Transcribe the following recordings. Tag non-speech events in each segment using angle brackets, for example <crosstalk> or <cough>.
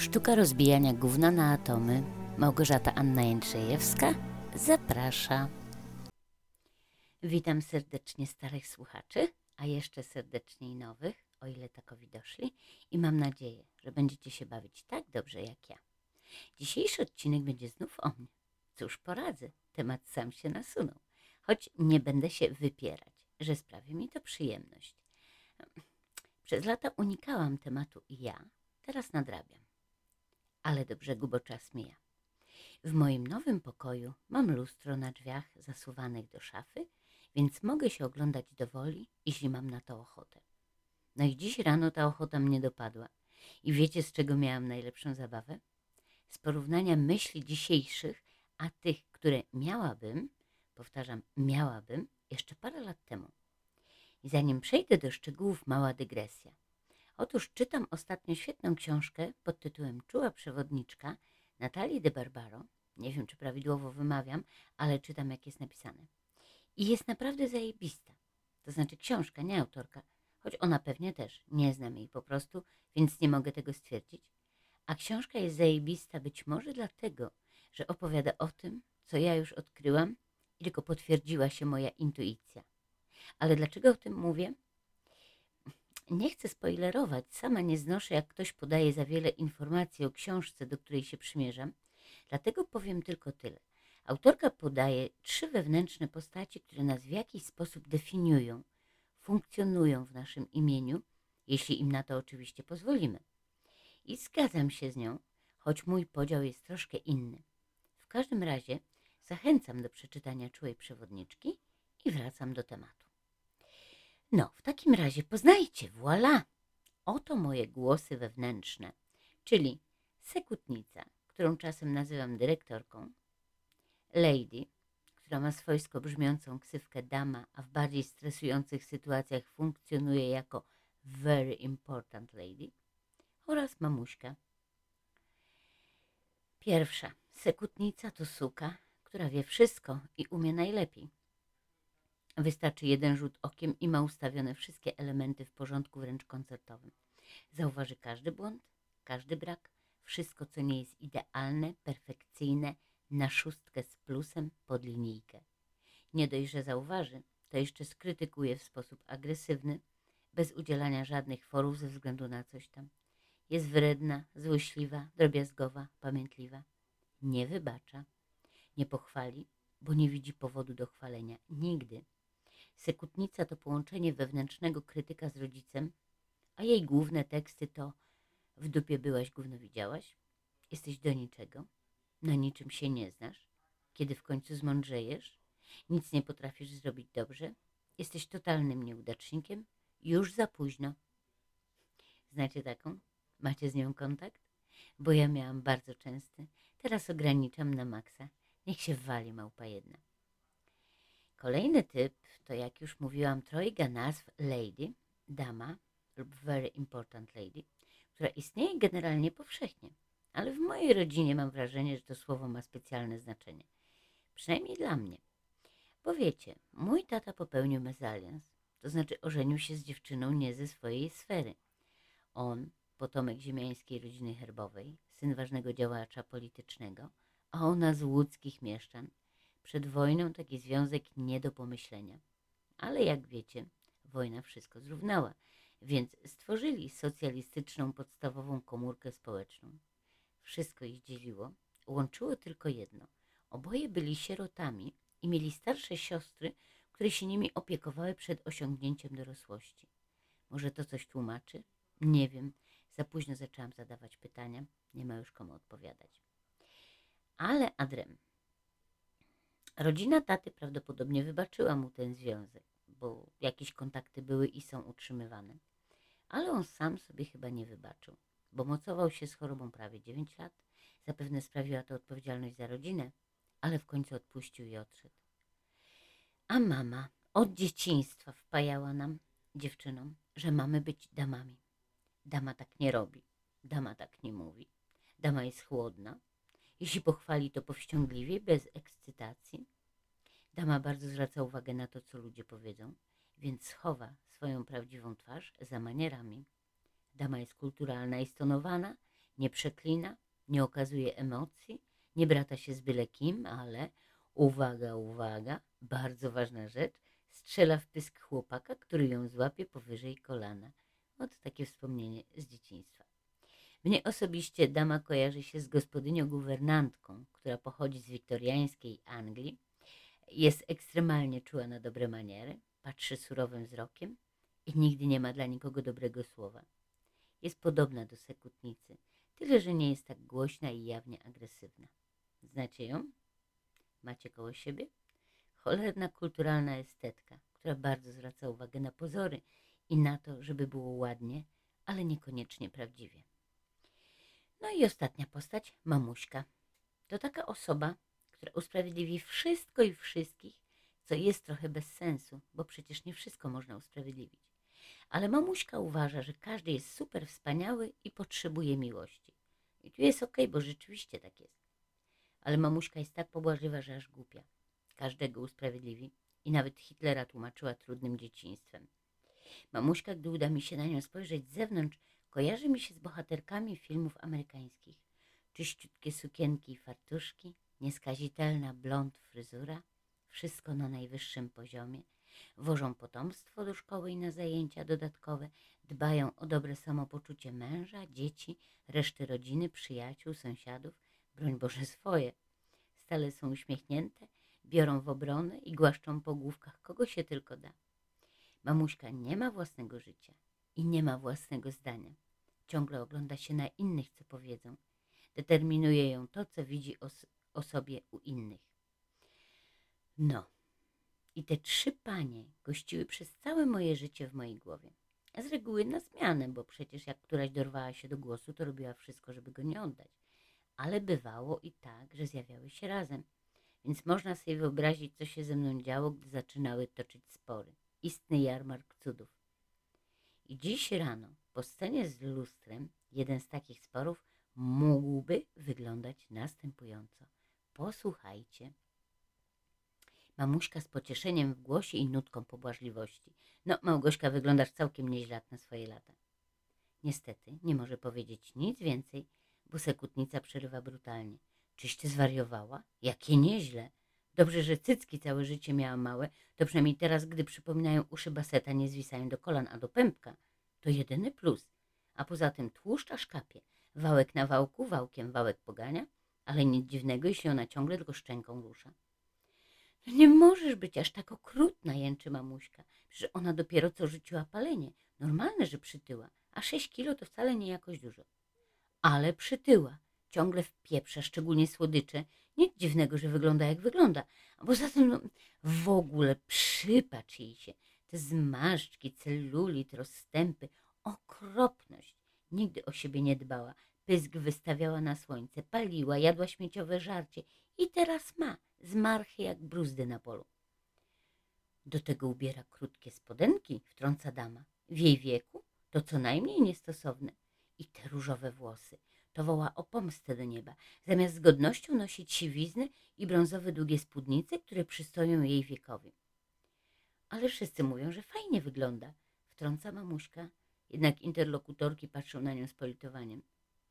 Sztuka rozbijania gówna na atomy. Małgorzata Anna Jędrzejewska zaprasza. Witam serdecznie starych słuchaczy, a jeszcze serdeczniej nowych, o ile takowi doszli, i mam nadzieję, że będziecie się bawić tak dobrze jak ja. Dzisiejszy odcinek będzie znów o mnie. Cóż poradzę, temat sam się nasunął, choć nie będę się wypierać, że sprawi mi to przyjemność. Przez lata unikałam tematu i ja, teraz nadrabiam. Ale do brzegu, bo czas mija. W moim nowym pokoju mam lustro na drzwiach zasuwanych do szafy, więc mogę się oglądać do woli, jeśli mam na to ochotę. No i dziś rano ta ochota mnie dopadła. I wiecie, z czego miałam najlepszą zabawę? Z porównania myśli dzisiejszych, a tych, które miałabym, powtarzam, miałabym jeszcze parę lat temu. I zanim przejdę do szczegółów, mała dygresja. Otóż czytam ostatnio świetną książkę pod tytułem Czuła przewodniczka Natalii de Barbaro. Nie wiem, czy prawidłowo wymawiam, ale czytam, jak jest napisane. I jest naprawdę zajebista. To znaczy książka, nie autorka, choć ona pewnie też. Nie znam jej po prostu, więc nie mogę tego stwierdzić. A książka jest zajebista być może dlatego, że opowiada o tym, co ja już odkryłam i tylko potwierdziła się moja intuicja. Ale dlaczego o tym mówię? Nie chcę spoilerować, sama nie znoszę, jak ktoś podaje za wiele informacji o książce, do której się przymierzam, dlatego powiem tylko tyle. Autorka podaje trzy wewnętrzne postaci, które nas w jakiś sposób definiują, funkcjonują w naszym imieniu, jeśli im na to oczywiście pozwolimy. I zgadzam się z nią, choć mój podział jest troszkę inny. W każdym razie zachęcam do przeczytania czułej przewodniczki i wracam do tematu. No, w takim razie poznajcie, voilà! Oto moje głosy wewnętrzne, czyli sekutnica, którą czasem nazywam dyrektorką, lady, która ma swojsko brzmiącą ksywkę dama, a w bardziej stresujących sytuacjach funkcjonuje jako very important lady, oraz mamuśka. Pierwsza, sekutnica to suka, która wie wszystko i umie najlepiej. Wystarczy jeden rzut okiem i ma ustawione wszystkie elementy w porządku wręcz koncertowym. Zauważy każdy błąd, każdy brak, wszystko co nie jest idealne, perfekcyjne, na szóstkę z plusem pod linijkę. Nie dość, że zauważy, to jeszcze skrytykuje w sposób agresywny, bez udzielania żadnych forów ze względu na coś tam. Jest wredna, złośliwa, drobiazgowa, pamiętliwa. Nie wybacza, nie pochwali, bo nie widzi powodu do chwalenia. Nigdy. Sekutnica to połączenie wewnętrznego krytyka z rodzicem, a jej główne teksty to w dupie byłaś, gówno widziałaś, jesteś do niczego, na niczym się nie znasz, kiedy w końcu zmądrzejesz, nic nie potrafisz zrobić dobrze, jesteś totalnym nieudacznikiem, już za późno. Znacie taką? Macie z nią kontakt? Bo ja miałam bardzo częsty, teraz ograniczam na maksa. Niech się wali małpa jedna. Kolejny typ to, jak już mówiłam, trojga nazw lady, dama lub very important lady, która istnieje generalnie powszechnie, ale w mojej rodzinie mam wrażenie, że to słowo ma specjalne znaczenie. Przynajmniej dla mnie. Bo wiecie, mój tata popełnił mezalians, to znaczy ożenił się z dziewczyną nie ze swojej sfery. On, potomek ziemiańskiej rodziny herbowej, syn ważnego działacza politycznego, a ona z łódzkich mieszczan, przed wojną taki związek nie do pomyślenia. Ale jak wiecie, wojna wszystko zrównała, więc stworzyli socjalistyczną podstawową komórkę społeczną. Wszystko ich dzieliło, łączyło tylko jedno. Oboje byli sierotami i mieli starsze siostry, które się nimi opiekowały przed osiągnięciem dorosłości. Może to coś tłumaczy? Nie wiem. Za późno zaczęłam zadawać pytania. Nie ma już komu odpowiadać. Ale adrem. Rodzina taty prawdopodobnie wybaczyła mu ten związek, bo jakieś kontakty były i są utrzymywane. Ale on sam sobie chyba nie wybaczył, bo mocował się z chorobą prawie 9 lat. Zapewne sprawiła to odpowiedzialność za rodzinę, ale w końcu odpuścił i odszedł. A mama od dzieciństwa wpajała nam, dziewczynom, że mamy być damami. Dama tak nie robi, dama tak nie mówi. Dama jest chłodna, jeśli pochwali, to powściągliwie, bez ekscytacji. Dama bardzo zwraca uwagę na to, co ludzie powiedzą, więc schowa swoją prawdziwą twarz za manierami. Dama jest kulturalna i stonowana, Nie przeklina, nie okazuje emocji, nie brata się z byle kim, ale uwaga, uwaga, bardzo ważna rzecz, strzela w pysk chłopaka, który ją złapie powyżej kolana. Oto takie wspomnienie z dzieciństwa. Mnie osobiście dama kojarzy się z gospodynią guwernantką, która pochodzi z wiktoriańskiej Anglii. Jest ekstremalnie czuła na dobre maniery, patrzy surowym wzrokiem i nigdy nie ma dla nikogo dobrego słowa. Jest podobna do sekutnicy, tyle że nie jest tak głośna i jawnie agresywna. Znacie ją? Macie koło siebie? Cholerna kulturalna estetka, która bardzo zwraca uwagę na pozory i na to, żeby było ładnie, ale niekoniecznie prawdziwie. No i ostatnia postać, mamuśka. To taka osoba, która usprawiedliwi wszystko i wszystkich, co jest trochę bez sensu, bo przecież nie wszystko można usprawiedliwić. Ale mamuśka uważa, że każdy jest super wspaniały i potrzebuje miłości. I tu jest okej, bo rzeczywiście tak jest. Ale mamuśka jest tak pobłażliwa, że aż głupia. Każdego usprawiedliwi i nawet Hitlera tłumaczyła trudnym dzieciństwem. Mamuśka, gdy uda mi się na nią spojrzeć z zewnątrz, kojarzy mi się z bohaterkami filmów amerykańskich. Czyściutkie sukienki i fartuszki, nieskazitelna blond fryzura, wszystko na najwyższym poziomie. Wożą potomstwo do szkoły i na zajęcia dodatkowe, dbają o dobre samopoczucie męża, dzieci, reszty rodziny, przyjaciół, sąsiadów, broń Boże swoje. Stale są uśmiechnięte, biorą w obronę i głaszczą po główkach kogo się tylko da. Mamuśka nie ma własnego życia i nie ma własnego zdania. Ciągle ogląda się na innych, co powiedzą. Determinuje ją to, co widzi o, sobie u innych. No, i te trzy panie gościły przez całe moje życie w mojej głowie. A z reguły na zmianę, bo przecież jak któraś dorwała się do głosu, to robiła wszystko, żeby go nie oddać. Ale bywało i tak, że zjawiały się razem. Więc można sobie wyobrazić, co się ze mną działo, gdy zaczynały toczyć spory. Istny jarmark cudów. I dziś rano, po scenie z lustrem, jeden z takich sporów mógłby wyglądać następująco. Posłuchajcie. Mamuśka z pocieszeniem w głosie i nutką pobłażliwości. No, Małgośka, wyglądasz całkiem nieźle na swoje lata. Niestety, nie może powiedzieć nic więcej, bo sekutnica przerywa brutalnie. Czyś ty zwariowała? Jakie nieźle. Dobrze, że cycki całe życie miała małe, to przynajmniej teraz, gdy przypominają uszy baseta, nie zwisają do kolan, a do pępka. To jedyny plus. A poza tym tłuszcz aż kapie. Wałek na wałku, wałkiem wałek pogania, ale nic dziwnego, jeśli ona ciągle tylko szczęką rusza. No nie możesz być aż tak okrutna, jęczy mamuśka. Przecież ona dopiero co rzuciła palenie. Normalne, że przytyła, a sześć kilo to wcale nie jakoś dużo. Ale przytyła. Ciągle wpieprza, szczególnie słodycze. Nic dziwnego, że wygląda jak wygląda. A poza tym no, w ogóle przypatrz jej się. Te zmarszczki, celulit, rozstępy, okropność. Nigdy o siebie nie dbała. Pysk wystawiała na słońce, paliła, jadła śmieciowe żarcie i teraz ma zmarchy jak bruzdy na polu. Do tego ubiera krótkie spodenki, wtrąca dama. W jej wieku to co najmniej niestosowne. I te różowe włosy. To woła o pomstę do nieba. Zamiast z godnością nosić siwizny i brązowe długie spódnice, które przystoją jej wiekowi. Ale wszyscy mówią, że fajnie wygląda, wtrąca mamuśka. Jednak interlokutorki patrzą na nią z politowaniem.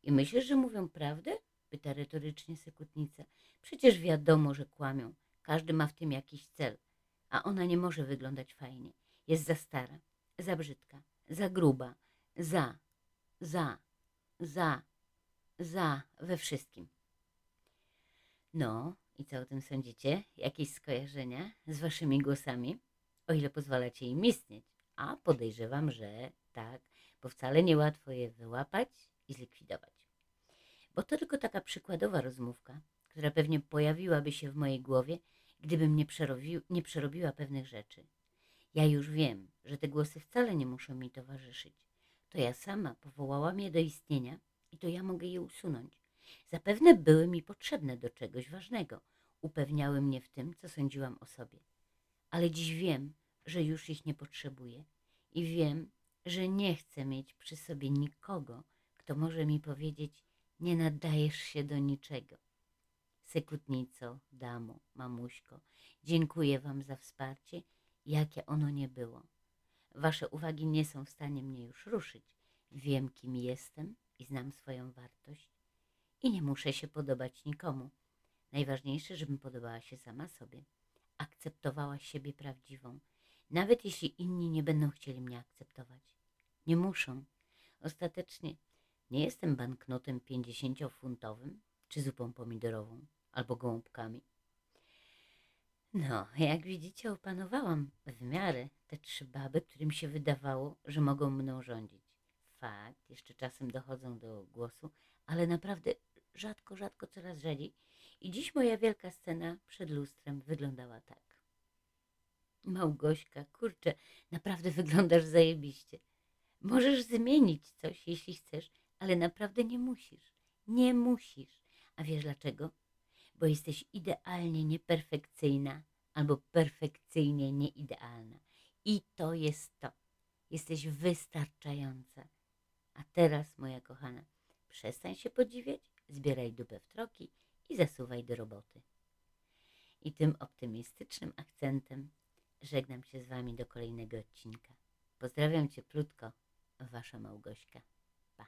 I myślisz, że mówią prawdę? pyta retorycznie sekutnica. Przecież wiadomo, że kłamią. Każdy ma w tym jakiś cel. A ona nie może wyglądać fajnie. Jest za stara, za brzydka, za gruba, za, za, za, za we wszystkim. No, i co o tym sądzicie? Jakieś skojarzenia z waszymi głosami? O ile pozwalacie im istnieć. A podejrzewam, że tak, bo wcale niełatwo je wyłapać i zlikwidować. Bo to tylko taka przykładowa rozmówka, która pewnie pojawiłaby się w mojej głowie, gdybym nie, nie przerobiła pewnych rzeczy. Ja już wiem, że te głosy wcale nie muszą mi towarzyszyć. To ja sama powołałam je do istnienia i to ja mogę je usunąć. Zapewne były mi potrzebne do czegoś ważnego, upewniały mnie w tym, co sądziłam o sobie. Ale dziś wiem, że już ich nie potrzebuję i wiem, że nie chcę mieć przy sobie nikogo, kto może mi powiedzieć, nie nadajesz się do niczego. Sekutnico, damo, mamuśko, dziękuję wam za wsparcie, jakie ono nie było. Wasze uwagi nie są w stanie mnie już ruszyć. Wiem, kim jestem i znam swoją wartość i nie muszę się podobać nikomu. Najważniejsze, żebym podobała się sama sobie, akceptowała siebie prawdziwą, nawet jeśli inni nie będą chcieli mnie akceptować. Nie muszą. Ostatecznie nie jestem banknotem pięćdziesięciofuntowym czy zupą pomidorową albo gołąbkami. No, jak widzicie, opanowałam w miarę te trzy baby, którym się wydawało, że mogą mną rządzić. Fakt, jeszcze czasem dochodzą do głosu, ale naprawdę rzadko, rzadko, coraz rzadziej. I dziś moja wielka scena przed lustrem wyglądała tak. Małgośka, kurczę, naprawdę <laughs> wyglądasz zajebiście. Możesz zmienić coś, jeśli chcesz, ale naprawdę nie musisz. Nie musisz. A wiesz dlaczego? Bo jesteś idealnie nieperfekcyjna albo perfekcyjnie nieidealna. I to jest to. Jesteś wystarczająca. A teraz, moja kochana, przestań się podziwiać, zbieraj dupę w troki i zasuwaj do roboty. I tym optymistycznym akcentem żegnam się z Wami do kolejnego odcinka. Pozdrawiam Cię krótko, Wasza Małgośka. Pa.